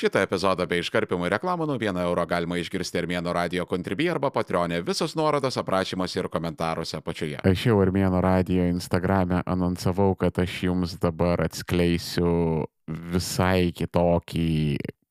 Šitą epizodą bei iškarpimų reklamų nuo 1 euro galima išgirsti Armėno radio kontribį arba patronė. Visos nuorodos aprašymuose ir komentaruose apačioje. Aš jau Armėno radio Instagrame anonsavau, kad aš jums dabar atskleisiu visai kitokį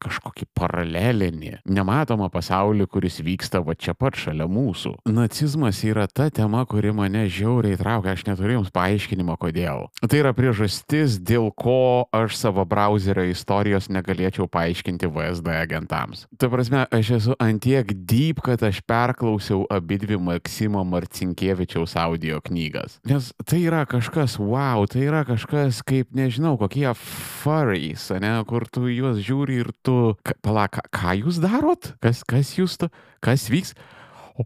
kažkokį paralelinį, nematomą pasaulį, kuris vyksta va čia pat šalia mūsų. Nacizmas yra ta tema, kuri mane žiauriai traukia, aš neturiu jums paaiškinimo, kodėl. Tai yra priežastis, dėl ko aš savo browserio istorijos negalėčiau paaiškinti VSD agentams. Ta prasme, aš esu antiek deep, kad aš perklausiau abidvi Maksimo Marcinkievičiaus audio knygas. Nes tai yra kažkas, wow, tai yra kažkas kaip, nežinau, kokie furries, ne, kur tu juos žiūri ir tu tu, palauk, ką, ką jūs darot? Kas, kas jūs, tu, kas vyks?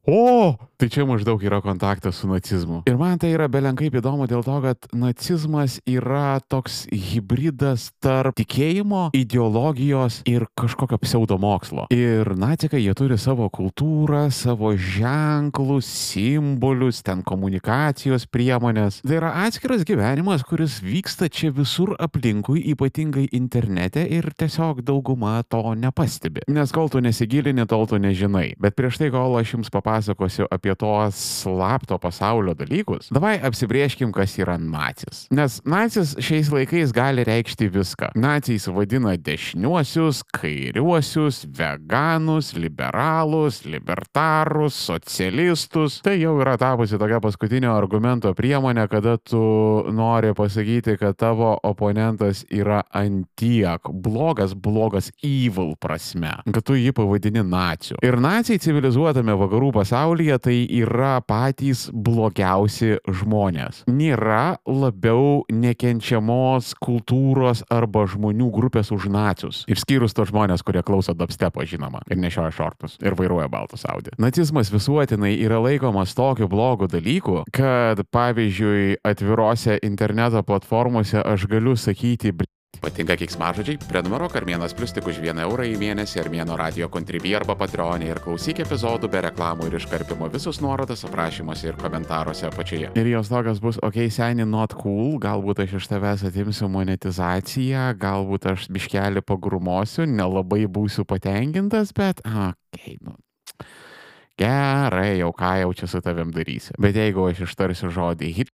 O, tai čia maždaug yra kontaktas su nacizmu. Ir man tai yra belenkaip įdomu dėl to, kad nacizmas yra toks hybridas tarp tikėjimo, ideologijos ir kažkokio pseudomokslo. Ir nacikai jie turi savo kultūrą, savo ženklus, simbolius, ten komunikacijos priemonės. Tai yra atskiras gyvenimas, kuris vyksta čia visur aplinkui, ypatingai internete ir tiesiog dauguma to nepastebi. Nes kol tu nesigilini, tol tu nežinai. Bet prieš tai, kol aš jums papasakosiu, papasakosiu apie tos slapto pasaulio dalykus, davai apsibrieškim, kas yra nacis. Nes nacis šiais laikais gali reikšti viską. Nacijais vadina dešiniuosius, kairiuosius, veganus, liberalus, libertarus, socialistus. Tai jau yra tapusi tokia paskutinio argumento priemonė, kada tu nori pasakyti, kad tavo oponentas yra antiek blogas, blogas evil prasme, kad tu jį pavadini naciu. Ir nacijai civilizuotame vakarų pasaulyje tai yra patys blogiausi žmonės. Nėra labiau nekenčiamos kultūros arba žmonių grupės už nacius. Išskyrus tos žmonės, kurie klauso dubstepo, žinoma, ir nešioja šortus, ir vairuoja baltus Audi. Nacizmas visuotinai yra laikomas tokiu blogu dalyku, kad pavyzdžiui atvirose interneto platformose aš galiu sakyti, Patinka kiksmažodžiai? Prenumeruok Armėnas Plus tik už 1 eurą į mėnesį Armėno radio kontribį arba patreonį ir klausyk epizodų be reklamų ir iškarpimo visus nuorodas aprašymuose ir komentaruose apačioje. Ir jos tokios bus, okei, okay, seniai not cool, galbūt aš iš tavęs atimsiu monetizaciją, galbūt aš biškelį pagrumosiu, nelabai būsiu patenkintas, bet, okei, okay, nu. Gerai, jau ką jau čia su tavim darysi. Bet jeigu aš ištarsiu žodį hit,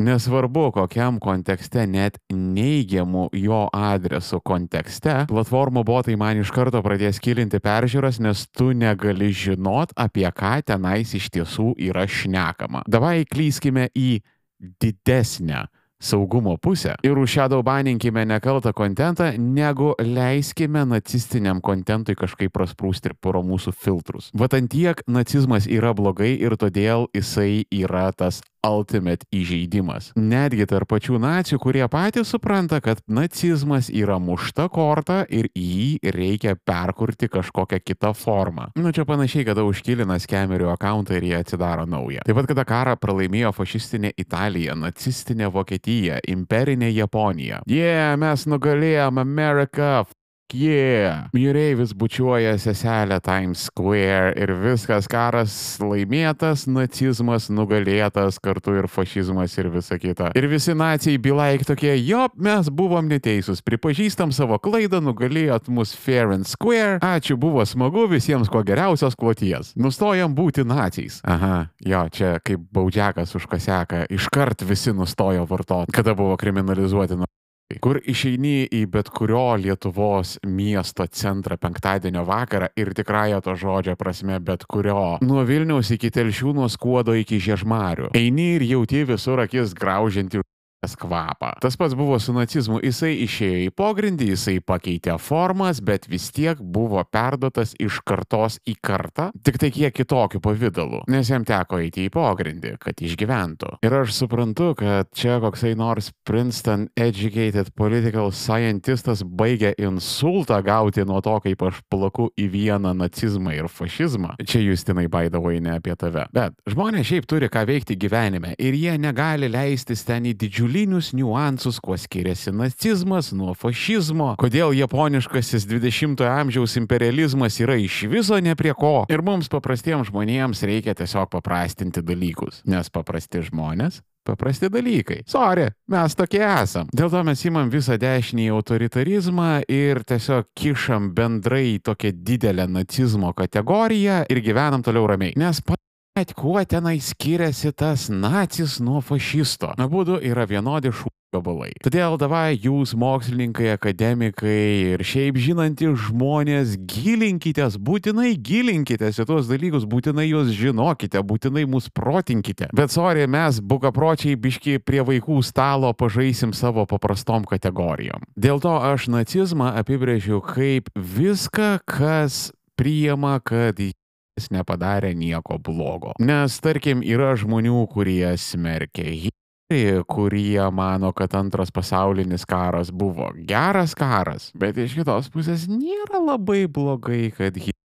Nesvarbu, kokiam kontekste, net neigiamų jo adresų kontekste, platformų botai man iš karto pradės kilinti peržiūras, nes tu negali žinot, apie ką tenais iš tiesų yra šnekama. Dabar įklyskime į didesnę saugumo pusę ir užšedaubaininkime nekaltą kontentą, negu leiskime nacistiniam kontentui kažkaip prasprūsti pro mūsų filtrus. Vatantiek nacizmas yra blogai ir todėl jisai yra tas ultimate įžeidimas. Netgi tarp pačių nacijų, kurie patys supranta, kad nacizmas yra mušta korta ir jį reikia perkurti kažkokią kitą formą. Nu čia panašiai, kada užkilina skemerių akantą ir jie atsidaro naują. Taip pat, kada karą pralaimėjo fašistinė Italija, nacistinė Vokietija, imperinė Japonija. Jie, yeah, mes nugalėjom Ameriką, yeah. Jūreivis bučiuoja seselę Times Square ir viskas karas laimėtas, nacizmas nugalėtas, kartu ir fašizmas ir visa kita. Ir visi nacijai bilaik tokie, jo, mes buvom neteisūs, pripažįstam savo klaidą, nugalėjot mus fair and square, ačiū, buvo smagu, visiems kuo geriausios kloties. Nustojam būti nacijais. Aha, jo, čia kaip baudžiakas už kaseką, iškart visi nustojo vartoti, kada buvo kriminalizuoti kur išeini į bet kurio Lietuvos miesto centrą penktadienio vakarą ir tikrąją to žodžio prasme bet kurio. Nuo Vilniaus iki Telšių, nuo Skuodo iki Žiežmarių. Eini ir jauti visur akis graužianti kvapą. Tas pats buvo su nacizmu, jisai išėjo į pogrindį, jisai pakeitė formas, bet vis tiek buvo perdotas iš kartos į kartą, tik tai kiek kitokiu pavydalu, nes jam teko eiti į pogrindį, kad išgyventų. Ir aš suprantu, kad čia koksai nors Princeton educated political scientistas baigia insultą gauti nuo to, kaip aš plaku į vieną nacizmą ir fašizmą. Čia Justinai baidavai ne apie tave. Bet žmonės šiaip turi ką veikti gyvenime ir jie negali leistis ten į didžiulį pasaulinius niuansus, kuo skiriasi nacizmas nuo fašizmo, kodėl japoniškasis 20-ojo amžiaus imperializmas yra iš viso ne prie ko. Ir mums paprastiems žmonėms reikia tiesiog paprastinti dalykus, nes paprasti žmonės Paprasti dalykai. Sorry, mes tokie esam. Dėl to mes imam visą dešinį autoritarizmą ir tiesiog kišam bendrai tokią didelę nacizmo kategoriją ir gyvenam toliau ramiai. Nes Bet kuo tenai skiriasi tas nacis nuo fašisto? Abudu yra vienodi šū gabalai. Todėl davai jūs, mokslininkai, akademikai ir šiaip žinantys žmonės, gilinkitės, būtinai gilinkitės į tuos dalykus, būtinai juos žinokite, būtinai mus protinkite. Bet sorry, mes bukapročiai biški prie vaikų stalo pažaisim savo paprastom kategorijom. Dėl to aš nacizmą apibrėžiu kaip viską, kas priima, kad jis nepadarė nieko blogo. Nes tarkim, yra žmonių, kurie smerkia Hitlerį, kurie mano, kad antras pasaulinis karas buvo geras karas, bet iš kitos pusės nėra labai blogai, kad Hitleris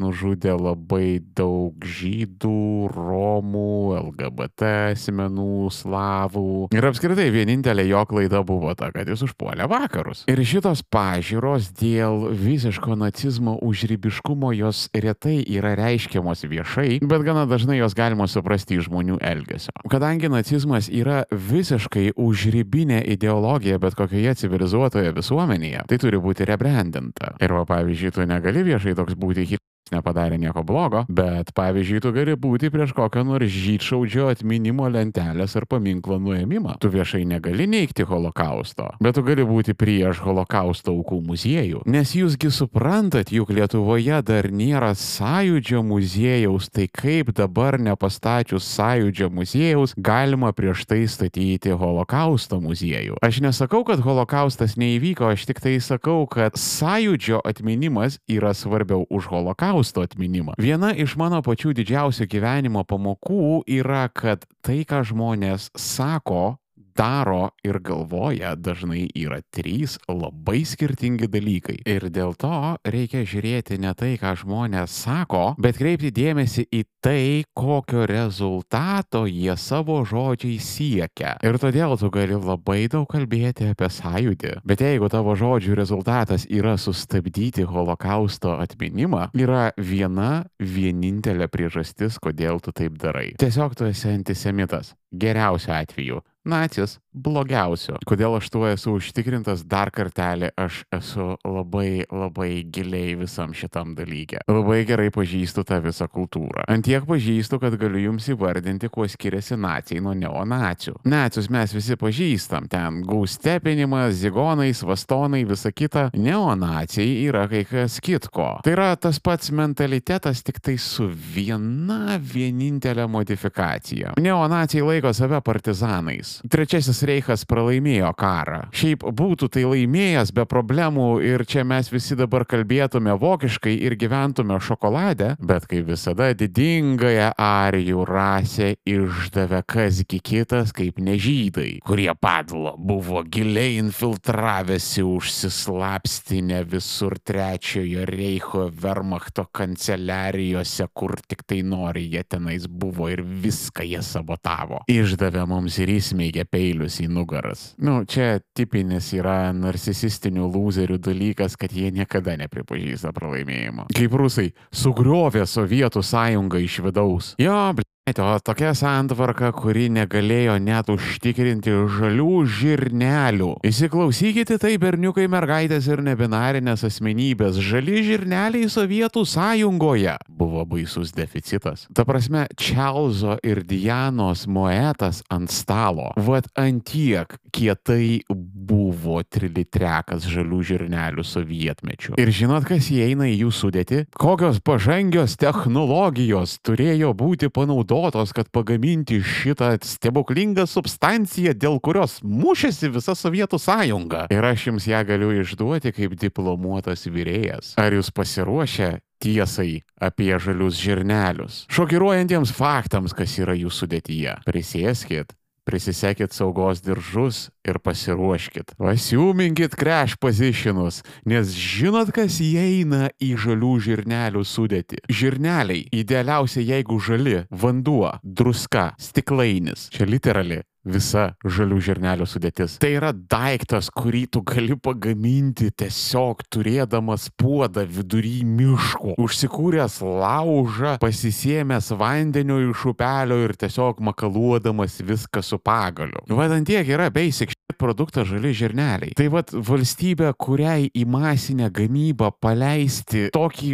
nužudė labai daug žydų, romų, LGBT asmenų, slavų. Ir apskritai vienintelė jo klaida buvo ta, kad jis užpuolė vakarus. Ir šitos pažiūros dėl visiško nacizmo užrybiškumo jos retai yra reiškiamos viešai, bet gana dažnai jos galima suprasti iš žmonių elgesio. Kadangi nacizmas yra visiškai užrybinė ideologija bet kokioje civilizuotoje visuomenėje, tai turi būti rebrandinta. Ir va, pavyzdžiui, tu negali viešai toks būti nepadarė nieko blogo, bet pavyzdžiui, tu gali būti prieš kokią nors žydšaudžio atminimo lentelės ar paminklo nuėmimą. Tu viešai negali neikti holokausto, bet tu gali būti prieš holokausto aukų muziejų. Nes jūsgi suprantat, juk Lietuvoje dar nėra sąjūdžio muziejaus, tai kaip dabar nepastačius sąjūdžio muziejaus galima prieš tai statyti holokausto muziejų. Aš nesakau, kad holokaustas neįvyko, aš tik tai sakau, kad sąjūdžio atminimas yra svarbiau už holokaustą holokausto atminimą. Viena iš mano pačių didžiausių gyvenimo pamokų yra, kad tai, ką žmonės sako, daro ir galvoja dažnai yra trys labai skirtingi dalykai. Ir dėl to reikia žiūrėti ne tai, ką žmonės sako, bet kreipti dėmesį į tai, kokio rezultato jie savo žodžiai siekia. Ir todėl tu gali labai daug kalbėti apie sąjūdį. Bet jeigu tavo žodžių rezultatas yra sustabdyti holokausto atminimą, yra viena vienintelė priežastis, kodėl tu taip darai. Tiesiog tu esi antisemitas. Geriausiu atveju nacis blogiausiu. Kodėl aš tuo esu užtikrintas dar kartelį, aš esu labai, labai giliai visam šitam dalykė. Labai gerai pažįstu tą visą kultūrą. Antiek pažįstu, kad galiu jums įvardinti, kuo skiriasi nacijai nuo neonacijų. Nacius mes visi pažįstam, ten gaustepinimas, zigonai, svastonai, visa kita. Neonacijai yra kai kas kitko. Tai yra tas pats mentalitetas, tik tai su viena vienintelė modifikacija. Neonacijai laiko save partizanais. Trečiasis Reichas pralaimėjo karą. Šiaip būtų tai laimėjęs be problemų ir čia mes visi dabar kalbėtume vokiškai ir gyventume šokolade, bet kaip visada didingąją arijų rasę išdavė kasgi kitas kaip nežydai, kurie padlo buvo giliai infiltravęsi užsislapstinę visur trečiojo Reicho Wehrmachto kanceliarijose, kur tik tai nori, jie tenais buvo ir viską jie sabotavo. Išdavė mums ir įsmeigė peilius į nugaras. Nu, čia tipinis yra narcisistinių lūzerių dalykas, kad jie niekada nepripažįsta pralaimėjimo. Kaip rusai sugriovė Sovietų sąjungą iš vidaus. Jo, bl O tokia santvarka, kuri negalėjo net užtikrinti žalių žirnelių. Įsiklausykite tai, berniukai, mergaitės ir nebinarinės asmenybės. Žali žirneliai Sovietų sąjungoje buvo baisus deficitas. Ta prasme, Čelzo ir Dianos moetas ant stalo. Vat antiek kietai buvo trilitrekas žalių žirnelių sovietmečių. Ir žinot, kas įeina į jų sudėti? Kokios pažangios technologijos turėjo būti panaudotos, kad pagaminti šitą stebuklingą substanciją, dėl kurios mušėsi visa Sovietų sąjunga. Ir aš jums ją galiu išduoti kaip diplomuotas vyrėjas. Ar jūs pasiruošę tiesai apie žalius žirnelius? Šokiruojantiems faktams, kas yra jų sudėtyje. Prisėskit, prisisekit saugos diržus ir pasiruoškit. Pasiūminkit crash positionus, nes žinot, kas įeina į žalių žirnelių sudėti. Žirneliai idealiausia, jeigu žali - vanduo, druska, stiklainis. Čia literali visa žalių žirnelių sudėtis. Tai yra daiktas, kurį tu gali pagaminti tiesiog turėdamas puodą vidury miško, užsikūręs laužą, pasisėmęs vandeniu iš upelio ir tiesiog makaluodamas viską su pagaliu. Vadant tiek yra basic produktas žali žirneliai. Tai vad valstybė, kuriai į masinę gamybą paleisti tokį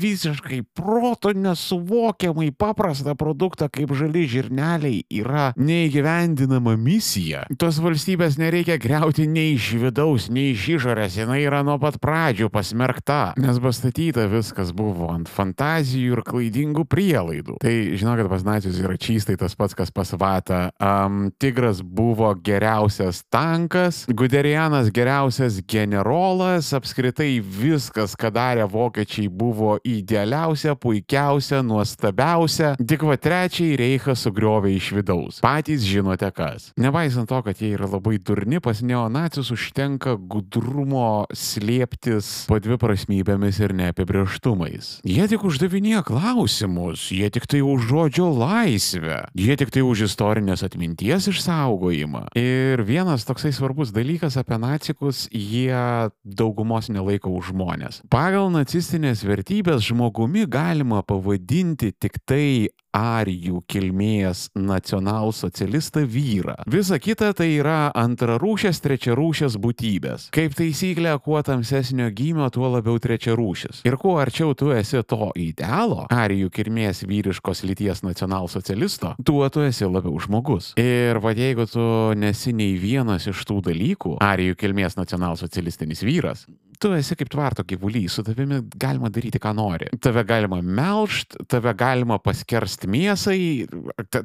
visiškai proto nesuvokiamai paprastą produktą kaip žali žirneliai yra neįgyvendinama misija. Tos valstybės nereikia greuti nei iš vidaus, nei iš išorės, jinai yra nuo pat pradžių pasmerkta, nes pastatyta viskas buvo ant fantazijų ir klaidingų prielaidų. Tai žinokit, pas nacius yra čystai tas pats, kas pas vatą. Um, tigras buvo geriausias tankas, Guderianas geriausias generolas, apskritai viskas, ką darė vokiečiai, buvo idealiausia, puikiausia, nuostabiausia. Tik va trečiai reichą sugriovė iš vidaus. Patys žinote kas. Nepaisant to, kad jie yra labai durni, pas neonacius užtenka gudrumo slėptis po dvi prasmybėmis ir neapibrieštumais. Jie tik uždavinėja klausimus, jie tik tai už žodžio laisvę, jie tik tai už istorinės atminties išsaugojimą. Ir vienas toksai svarbus dalykas apie nacikus, jie daugumos nelaiko už žmonės. Pagal nacistinės vertybės žmogumi galima pavadinti tik tai arijų kilmės nacionalsocialistą vyrą. Visa kita tai yra antrarūšės, trečiarūšės būtybės. Kaip taisyklė, kuo tamsesnio gymio, tuo labiau trečiarūšis. Ir kuo arčiau tu esi to idealo, arijų kilmės vyriškos lyties nacionalsocialisto, tuo tu esi labiau žmogus. Ir va jeigu tu nesi nei vienas iš tų dalykų, arijų kilmės nacionalsocialistinis vyras, tu esi kaip tvarto gyvulys, su tavimi galima daryti, ką nori. Tave galima melžt, tave galima paskersti mėsai,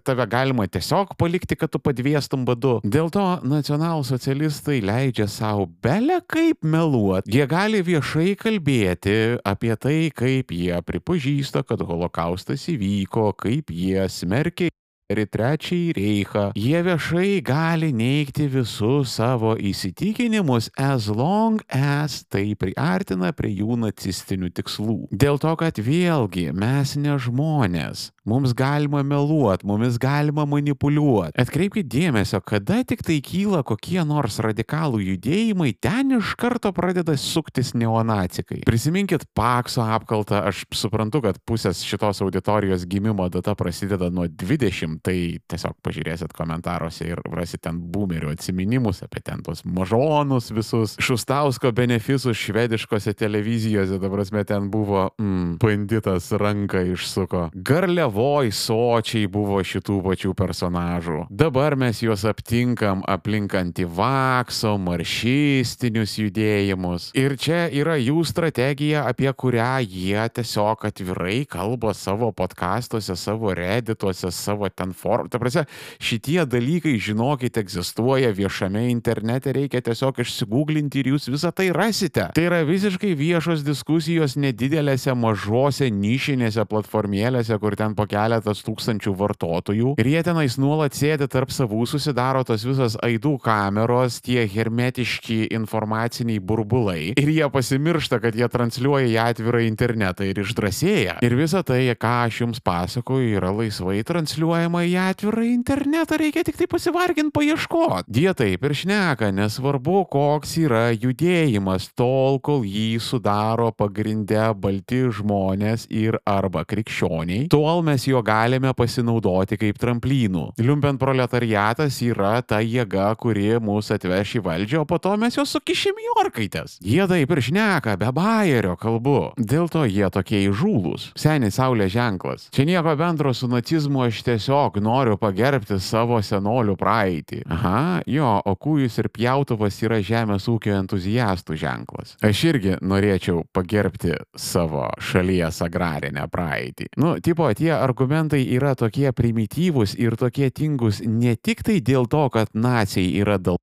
tave galima tiesiog palikti, kad tu padviestum badu. Dėl to nacionalsocialistai leidžia savo belę kaip meluot. Jie gali viešai kalbėti apie tai, kaip jie pripažįsta, kad holokaustas įvyko, kaip jie smerkia ir į trečiąjį reichą. Jie viešai gali neigti visus savo įsitikinimus as long as tai priartina prie jų nacistinių tikslų. Dėl to, kad vėlgi mes ne žmonės. Mums galima meluoti, mumis galima manipuliuoti. Atkreipkite dėmesio, kada tik tai kyla kokie nors radikalų judėjimai, ten iš karto pradeda suktis neonacikai. Prisiminkit Pakso apkaltą, aš suprantu, kad pusės šitos auditorijos gimimo data prasideda nuo 20, tai tiesiog pažiūrėsit komentaruose ir rasit ten boomerių atsiminimus apie ten tos mažonus visus, Šustausko benefisus švediškose televizijose, ta prasme ten buvo, mm, banditas ranką išsuko. Garliava Lietuvoj sočiai buvo šitų pačių personažų. Dabar mes juos aptinkam aplink antivakso, maršistinius judėjimus. Ir čia yra jų strategija, apie kurią jie tiesiog atvirai kalba savo podkastuose, savo redituose, savo ten forum. Ta prasme, šitie dalykai, žinokit, egzistuoja viešame internete, reikia tiesiog išsigūglinti ir jūs visą tai rasite. Tai yra visiškai viešos diskusijos nedidelėse, mažose, nišinėse platformėlėse, kur ten po keletas tūkstančių vartotojų ir jie tenais nuolat sėdi tarp savų, susidaro tos visos aidų kameros, tie hermetiški informaciniai burbulai ir jie pasimiršta, kad jie transliuoja į atvirą internetą ir išdrasėja. Ir visa tai, ką aš jums pasakoju, yra laisvai transliuojama į atvirą internetą, reikia tik tai pasivarginti paieškoti. Jie taip ir šneka, nesvarbu, koks yra judėjimas, tol kol jį sudaro pagrindę balti žmonės ir arba krikščioniai, tol mes mes juo galime pasinaudoti kaip tramplynu. Liumpen proletariatas yra ta jėga, kuri mūsų atveš į valdžią, o po to mes juos sukišim į orkaitės. Jie taip ir šneka, be bajerio kalbu. Dėl to jie tokie įžūlus. Seniai saulė ženklas. Čia nieko bendro su nacizmu, aš tiesiog noriu pagerbti savo senolių praeitį. Aha, jo, o kūjus ir pjautuvas yra žemės ūkio entuziastų ženklas. Aš irgi norėčiau pagerbti savo šalies agrarinę praeitį. Nu, tipo, tie argumentai yra tokie primityvūs ir tokie tingus ne tik tai dėl to, kad nacijai yra dėl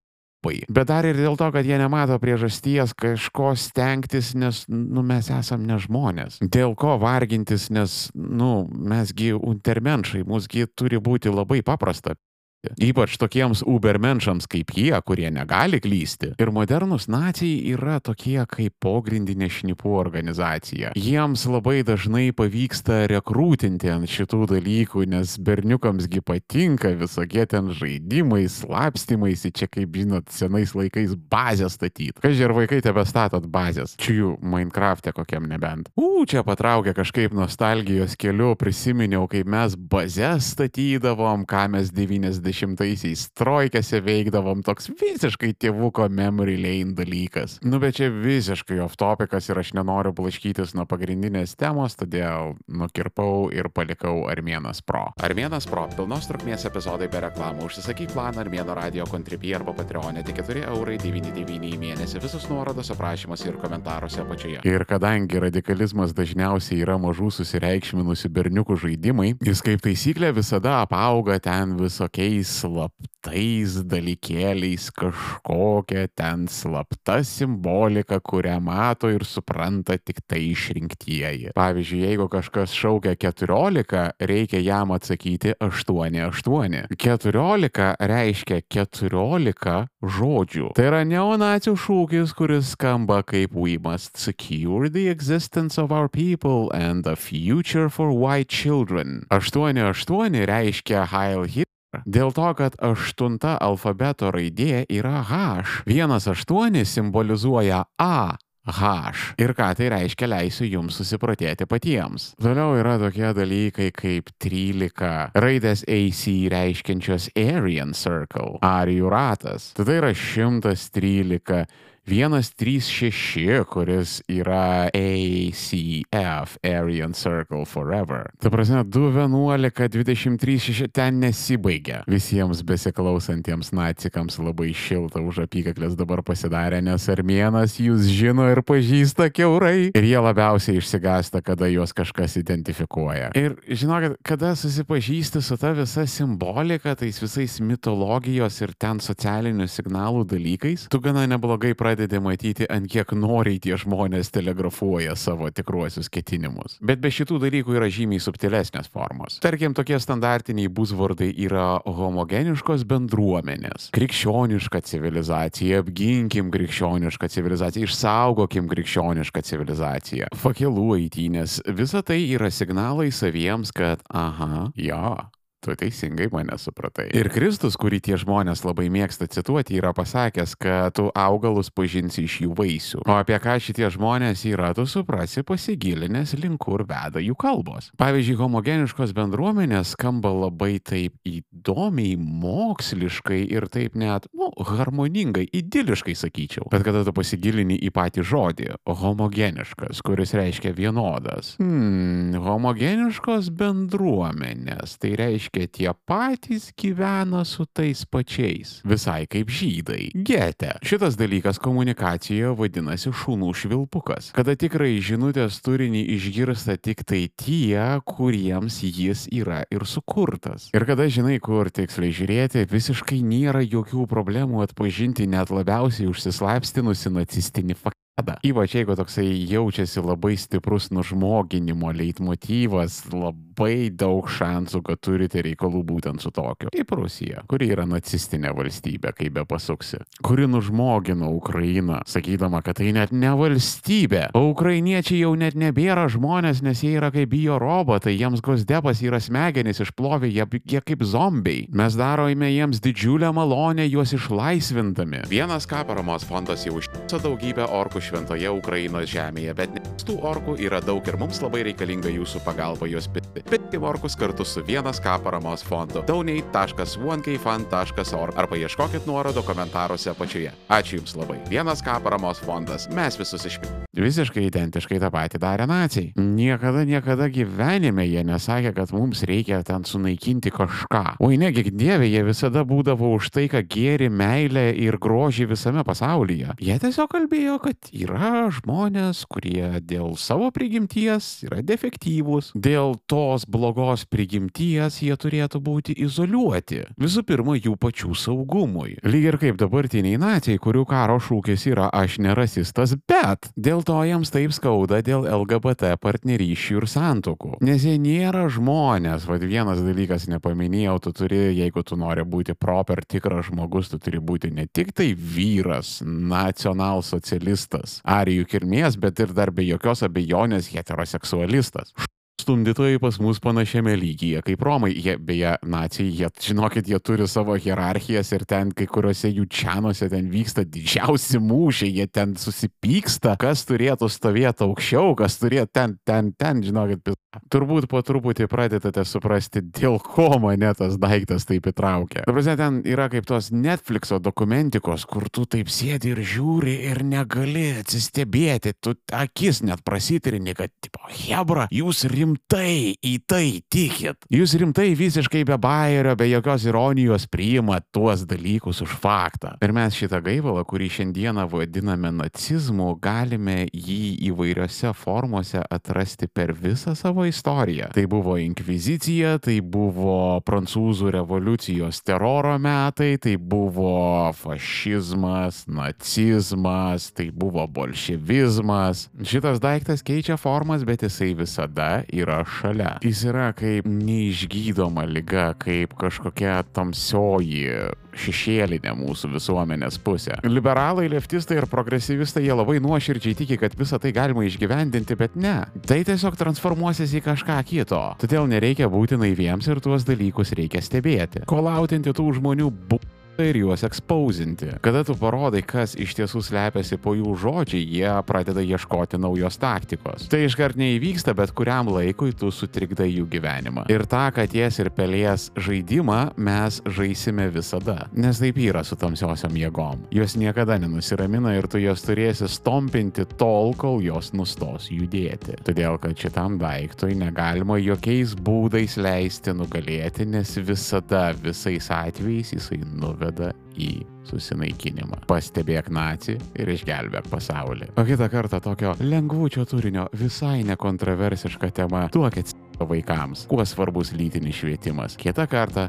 Bet dar ir dėl to, kad jie nemato priežasties kažko stengtis, nes, nu, mes esam ne žmonės. Dėl ko vargintis, nes, nu, mesgi untermenšai, mūsgi turi būti labai paprasta. Ypač tokiems ubermenšams kaip jie, kurie negali klysti. Ir modernus nacijai yra tokie kaip pogrindinė šnipų organizacija. Jiems labai dažnai pavyksta rekrūtinti ant šitų dalykų, nes berniukamsgi patinka visokie ten žaidimai, slapstymais, čia kaip žinot, senais laikais bazę statyti. Kažkai ir vaikai tebe statot bazės. Čia jų Minecraft'e kokiam nebent. U, čia patraukė kažkaip nostalgijos keliu, prisiminiau, kaip mes bazės statydavom, ką mes 90 90-aisiais trojkėse veikdavom toks visiškai tėvuko memory lane dalykas. Nu, bet čia visiškai off topikas ir aš nenoriu blaškytis nuo pagrindinės temos, todėl nukirpau ir palikau Armėnas Pro. Armėnas Pro - pilnos trukmės epizodai be reklamų. Užsisakyk planą Armėno radio kontribį arba Patreonė tik 4 eurai 99 į mėnesį. Visus nuorodos aprašymuose ir komentaruose apačioje. Ir kadangi radikalizmas dažniausiai yra mažų susireikšminusių berniukų žaidimai, jis kaip taisyklė visada apauga ten visokiais slaptais dalykėliais kažkokia ten slapta simbolika, kurią mato ir supranta tik tai išrinktieji. Pavyzdžiui, jeigu kažkas šaukia 14, reikia jam atsakyti 8-8. 14 reiškia 14 žodžių. Tai yra neonacijų šūkis, kuris skamba kaip We must secure the existence of our people and a future for white children. 8-8 reiškia Heil Hitler. Dėl to, kad aštunta alfabeto raidė yra H. Vienas aštuoni simbolizuoja A. H. Ir ką tai reiškia, leisiu jums susiprotėti patiems. Toliau yra tokie dalykai kaip 13 raidės AC reiškiančios Aryan Circle, arijų ratas. Tada yra 113 136, kuris yra ACF, Aryan Circle Forever. Ta prasme, 211, 23, 6 ten nesibaigia. Visiems besiklausantiems nacikams labai šilta už apykaklės dabar pasidarė, nes armėnas jūs žino ir pažįsta keurai. Ir jie labiausiai išsigasta, kada juos kažkas identifikuoja. Ir žinokit, kada susipažįsti su ta visa simbolika, tais visais mitologijos ir ten socialinių signalų dalykais, tu gana neblogai pradedi pradedi matyti, ant kiek noriai tie žmonės telegrafuoja savo tikruosius ketinimus. Bet be šitų dalykų yra žymiai subtilesnės formos. Tarkim, tokie standartiniai buzvardai yra homogeniškos bendruomenės, krikščioniška civilizacija, apginkim krikščionišką civilizaciją, išsaugokim krikščionišką civilizaciją, fakelų eitynės, visa tai yra signalai saviems, kad, aha, jo, Tu teisingai mane supratai. Ir Kristus, kurį tie žmonės labai mėgsta cituoti, yra pasakęs, kad tu augalus pažinsi iš jų vaisių. O apie ką šitie žmonės yra, tu suprasi pasigilinęs link kur veda jų kalbos. Pavyzdžiui, homogeniškos bendruomenės skamba labai taip įdomiai, moksliškai ir taip net, nu, harmoningai, idiliškai sakyčiau. Bet kada tu pasigilini į patį žodį - homogeniškas, kuris reiškia vienodas. Hmm, homogeniškos bendruomenės. Tai reiškia tie patys gyvena su tais pačiais. Visai kaip žydai. Gete. Šitas dalykas komunikacijoje vadinasi šunų švilpukas. Kada tikrai žinutės turinį išgirsta tik tai tie, kuriems jis yra ir sukurtas. Ir kada žinai, kur tiksliai žiūrėti, visiškai nėra jokių problemų atpažinti net labiausiai užsislapstinusi nacistinį faktą. Ypač jeigu toksai jaučiasi labai stiprus nužmoginimo leitmotyvas, labai daug šansų, kad turite reikalų būtent su tokiu. Kaip Rusija, kuri yra nacistinė valstybė, kaip be pasuksi, kuri nužmogino Ukrainą, sakydama, kad tai net ne valstybė. O ukrainiečiai jau net nebėra žmonės, nes jie yra kaip bio robotai, jiems gosdepas yra smegenys išplovė, jie, jie kaip zombiai. Mes darome jiems didžiulę malonę juos išlaisvindami. Vienas ką paramos fondas jau užtiso daugybę orkų šventoje Ukrainos žemėje, bet tų orkų yra daug ir mums labai reikalinga jūsų pagalba juos pitti. Pitti orkus kartu su vienas ką paramos fondu. donate.onekfund.org arba ieškokit nuorodų komentaruose apačioje. Ačiū Jums labai. Vienas ką paramos fondas. Mes visus išpirkime. Visiškai identiškai tą patį darė nacijai. Niekada, niekada gyvenime jie nesakė, kad mums reikia ten sunaikinti kažką. Oi negi dievė, jie visada būdavo už tai, kad gėri meilę ir grožį visame pasaulyje. Jie tiesiog kalbėjo, kad yra žmonės, kurie dėl savo prigimties yra defektyvūs, dėl tos blogos prigimties jie turėtų būti izoliuoti. Visų pirma, jų pačių saugumui. Lygiai ir kaip dabartiniai nacijai, kurių karo šūkis yra aš nerasistas, bet dėl to jiems taip skauda dėl LGBT partnerysčių ir santokų. Nes jie nėra žmonės, vad vienas dalykas nepaminėjau, tu turi, jeigu tu nori būti proper tikras žmogus, tu turi būti ne tik tai vyras, nacionalsocialistas, arijų kilmės, bet ir dar be jokios abejonės heteroseksualistas stumdytojai pas mus panašiame lygyje kaip Romai. Jie, beje, nacijai, jie, žinokit, jie turi savo hierarchijas ir ten kai kuriuose jų čianuose ten vyksta didžiausi mūšiai, jie ten susipyksta, kas turėtų stovėti aukščiau, kas turėtų ten, ten, ten, žinokit, turbūt po truputį pradedate suprasti, dėl ko mane tas daiktas taip įtraukia. Dabar ten yra kaip tos Netflixo dokumentikos, kur tu taip sėdi ir žiūri ir negali atsistebėti, tu akis net prasitrini, kad, tipo, Hebra, jūs rimtai rimtai į tai tikit. Jūs rimtai visiškai be bairio, be jokios ironijos priimat tuos dalykus už faktą. Ir mes šitą gaivalą, kurį šiandieną vadiname nacizmu, galime jį įvairiose formose atrasti per visą savo istoriją. Tai buvo inkvizicija, tai buvo prancūzų revoliucijos teroro metai, tai buvo fašizmas, nacizmas, tai buvo bolševizmas. Šitas daiktas keičia formas, bet jisai visada yra šalia. Jis yra kaip neišgydoma lyga, kaip kažkokia tamsioji šešėlinė mūsų visuomenės pusė. Liberalai, leftistai ir progresyvistai jie labai nuoširdžiai tiki, kad visą tai galima išgyvendinti, bet ne. Tai tiesiog transformuosis į kažką kito. Todėl nereikia būti naiviems ir tuos dalykus reikia stebėti. Kol autinti tų žmonių bu ir juos ekspausinti. Kada tu parodai, kas iš tiesų slepiasi po jų žodžiai, jie pradeda ieškoti naujos taktikos. Tai iškart neįvyksta, bet kuriam laikui tu sutrikdai jų gyvenimą. Ir tą katės ir pelės žaidimą mes žaisime visada. Nes taip yra su tamsiosiom jėgom. Jos niekada nenusiramina ir tu jos turėsi stompinti tol, kol jos nustos judėti. Todėl, kad šitam daiktui negalima jokiais būdais leisti nugalėti, nes visada visais atvejais jisai nuveda nuveda į susinaikinimą. Pastebėk naci ir išgelbėk pasaulį. O kitą kartą tokio lengvučio turinio visai nekontroversiška tema duokit vaikams, kuo svarbus lytinis švietimas. Kitą kartą